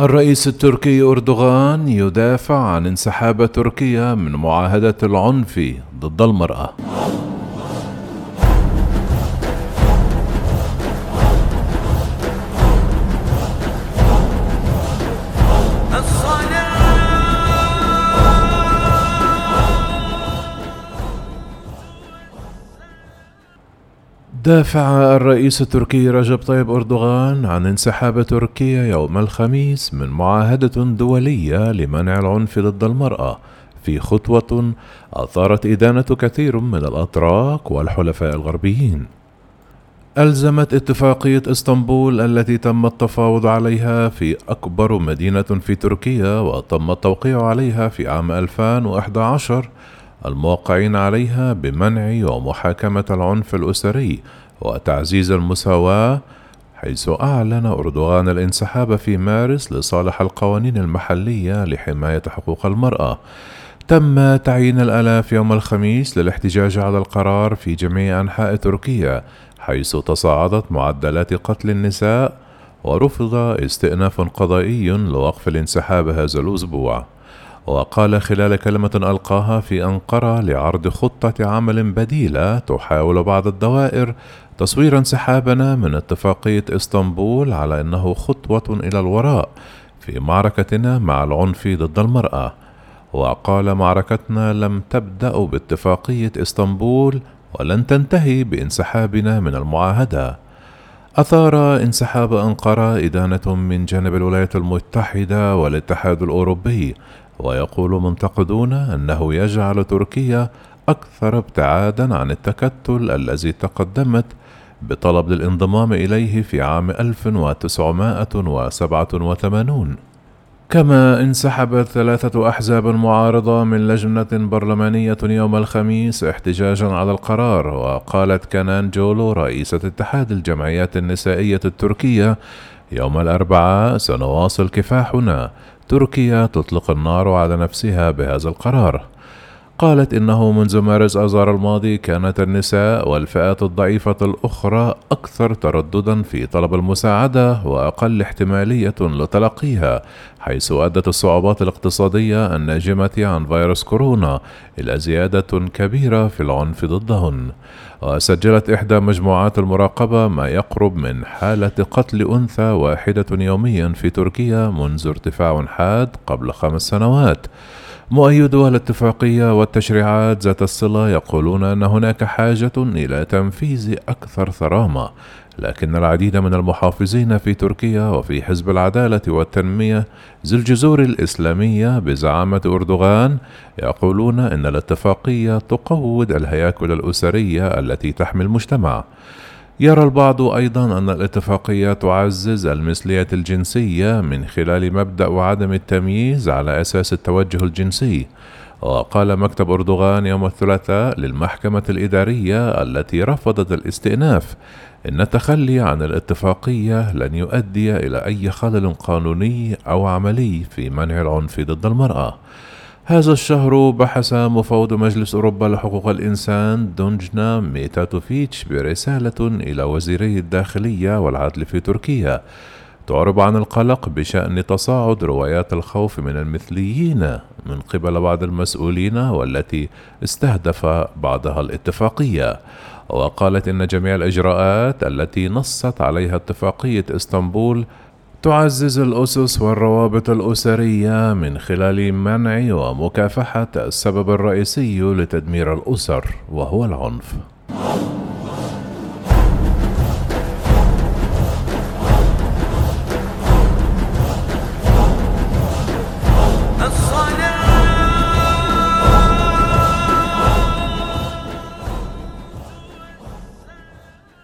الرئيس التركي أردوغان يدافع عن انسحاب تركيا من معاهدة العنف ضد المرأة. دافع الرئيس التركي رجب طيب أردوغان عن انسحاب تركيا يوم الخميس من معاهدة دولية لمنع العنف ضد المرأة في خطوة أثارت إدانة كثير من الأتراك والحلفاء الغربيين. ألزمت اتفاقية إسطنبول التي تم التفاوض عليها في أكبر مدينة في تركيا وتم التوقيع عليها في عام 2011 الموقعين عليها بمنع ومحاكمة العنف الأسري وتعزيز المساواة حيث أعلن أردوغان الانسحاب في مارس لصالح القوانين المحلية لحماية حقوق المرأة. تم تعيين الآلاف يوم الخميس للاحتجاج على القرار في جميع أنحاء تركيا حيث تصاعدت معدلات قتل النساء ورفض استئناف قضائي لوقف الانسحاب هذا الأسبوع. وقال خلال كلمة ألقاها في أنقرة لعرض خطة عمل بديلة تحاول بعض الدوائر تصوير انسحابنا من اتفاقية إسطنبول على أنه خطوة إلى الوراء في معركتنا مع العنف ضد المرأة. وقال معركتنا لم تبدأ باتفاقية إسطنبول ولن تنتهي بانسحابنا من المعاهدة. أثار انسحاب أنقرة إدانة من جانب الولايات المتحدة والاتحاد الأوروبي ويقول منتقدون أنه يجعل تركيا أكثر ابتعادا عن التكتل الذي تقدمت بطلب للانضمام إليه في عام 1987 كما انسحبت ثلاثة أحزاب معارضة من لجنة برلمانية يوم الخميس احتجاجا على القرار وقالت كنان جولو رئيسة اتحاد الجمعيات النسائية التركية يوم الأربعاء سنواصل كفاحنا تركيا تطلق النار على نفسها بهذا القرار. قالت إنه منذ مارس آذار الماضي كانت النساء والفئات الضعيفة الأخرى أكثر ترددا في طلب المساعدة وأقل احتمالية لتلقيها حيث أدت الصعوبات الاقتصادية الناجمة عن فيروس كورونا إلى زيادة كبيرة في العنف ضدهن. وسجلت إحدى مجموعات المراقبة ما يقرب من حالة قتل أنثى واحدة يوميا في تركيا منذ ارتفاع حاد قبل خمس سنوات. مؤيدو الاتفاقية والتشريعات ذات الصلة يقولون أن هناك حاجة إلى تنفيذ أكثر ثرامة لكن العديد من المحافظين في تركيا وفي حزب العدالة والتنمية ذي الجذور الإسلامية بزعامة أردوغان يقولون إن الاتفاقية تقوض الهياكل الأسرية التي تحمي المجتمع. يرى البعض أيضا أن الاتفاقية تعزز المثلية الجنسية من خلال مبدأ عدم التمييز على أساس التوجه الجنسي. وقال مكتب أردوغان يوم الثلاثاء للمحكمة الإدارية التي رفضت الاستئناف إن التخلي عن الاتفاقية لن يؤدي إلى أي خلل قانوني أو عملي في منع العنف ضد المرأة. هذا الشهر بحث مفوض مجلس أوروبا لحقوق الإنسان دونجنا ميتاتوفيتش برسالة إلى وزيري الداخلية والعدل في تركيا. تعرب عن القلق بشأن تصاعد روايات الخوف من المثليين من قبل بعض المسؤولين والتي استهدف بعضها الاتفاقية. وقالت إن جميع الإجراءات التي نصت عليها اتفاقية إسطنبول تعزز الأسس والروابط الأسرية من خلال منع ومكافحة السبب الرئيسي لتدمير الأسر وهو العنف.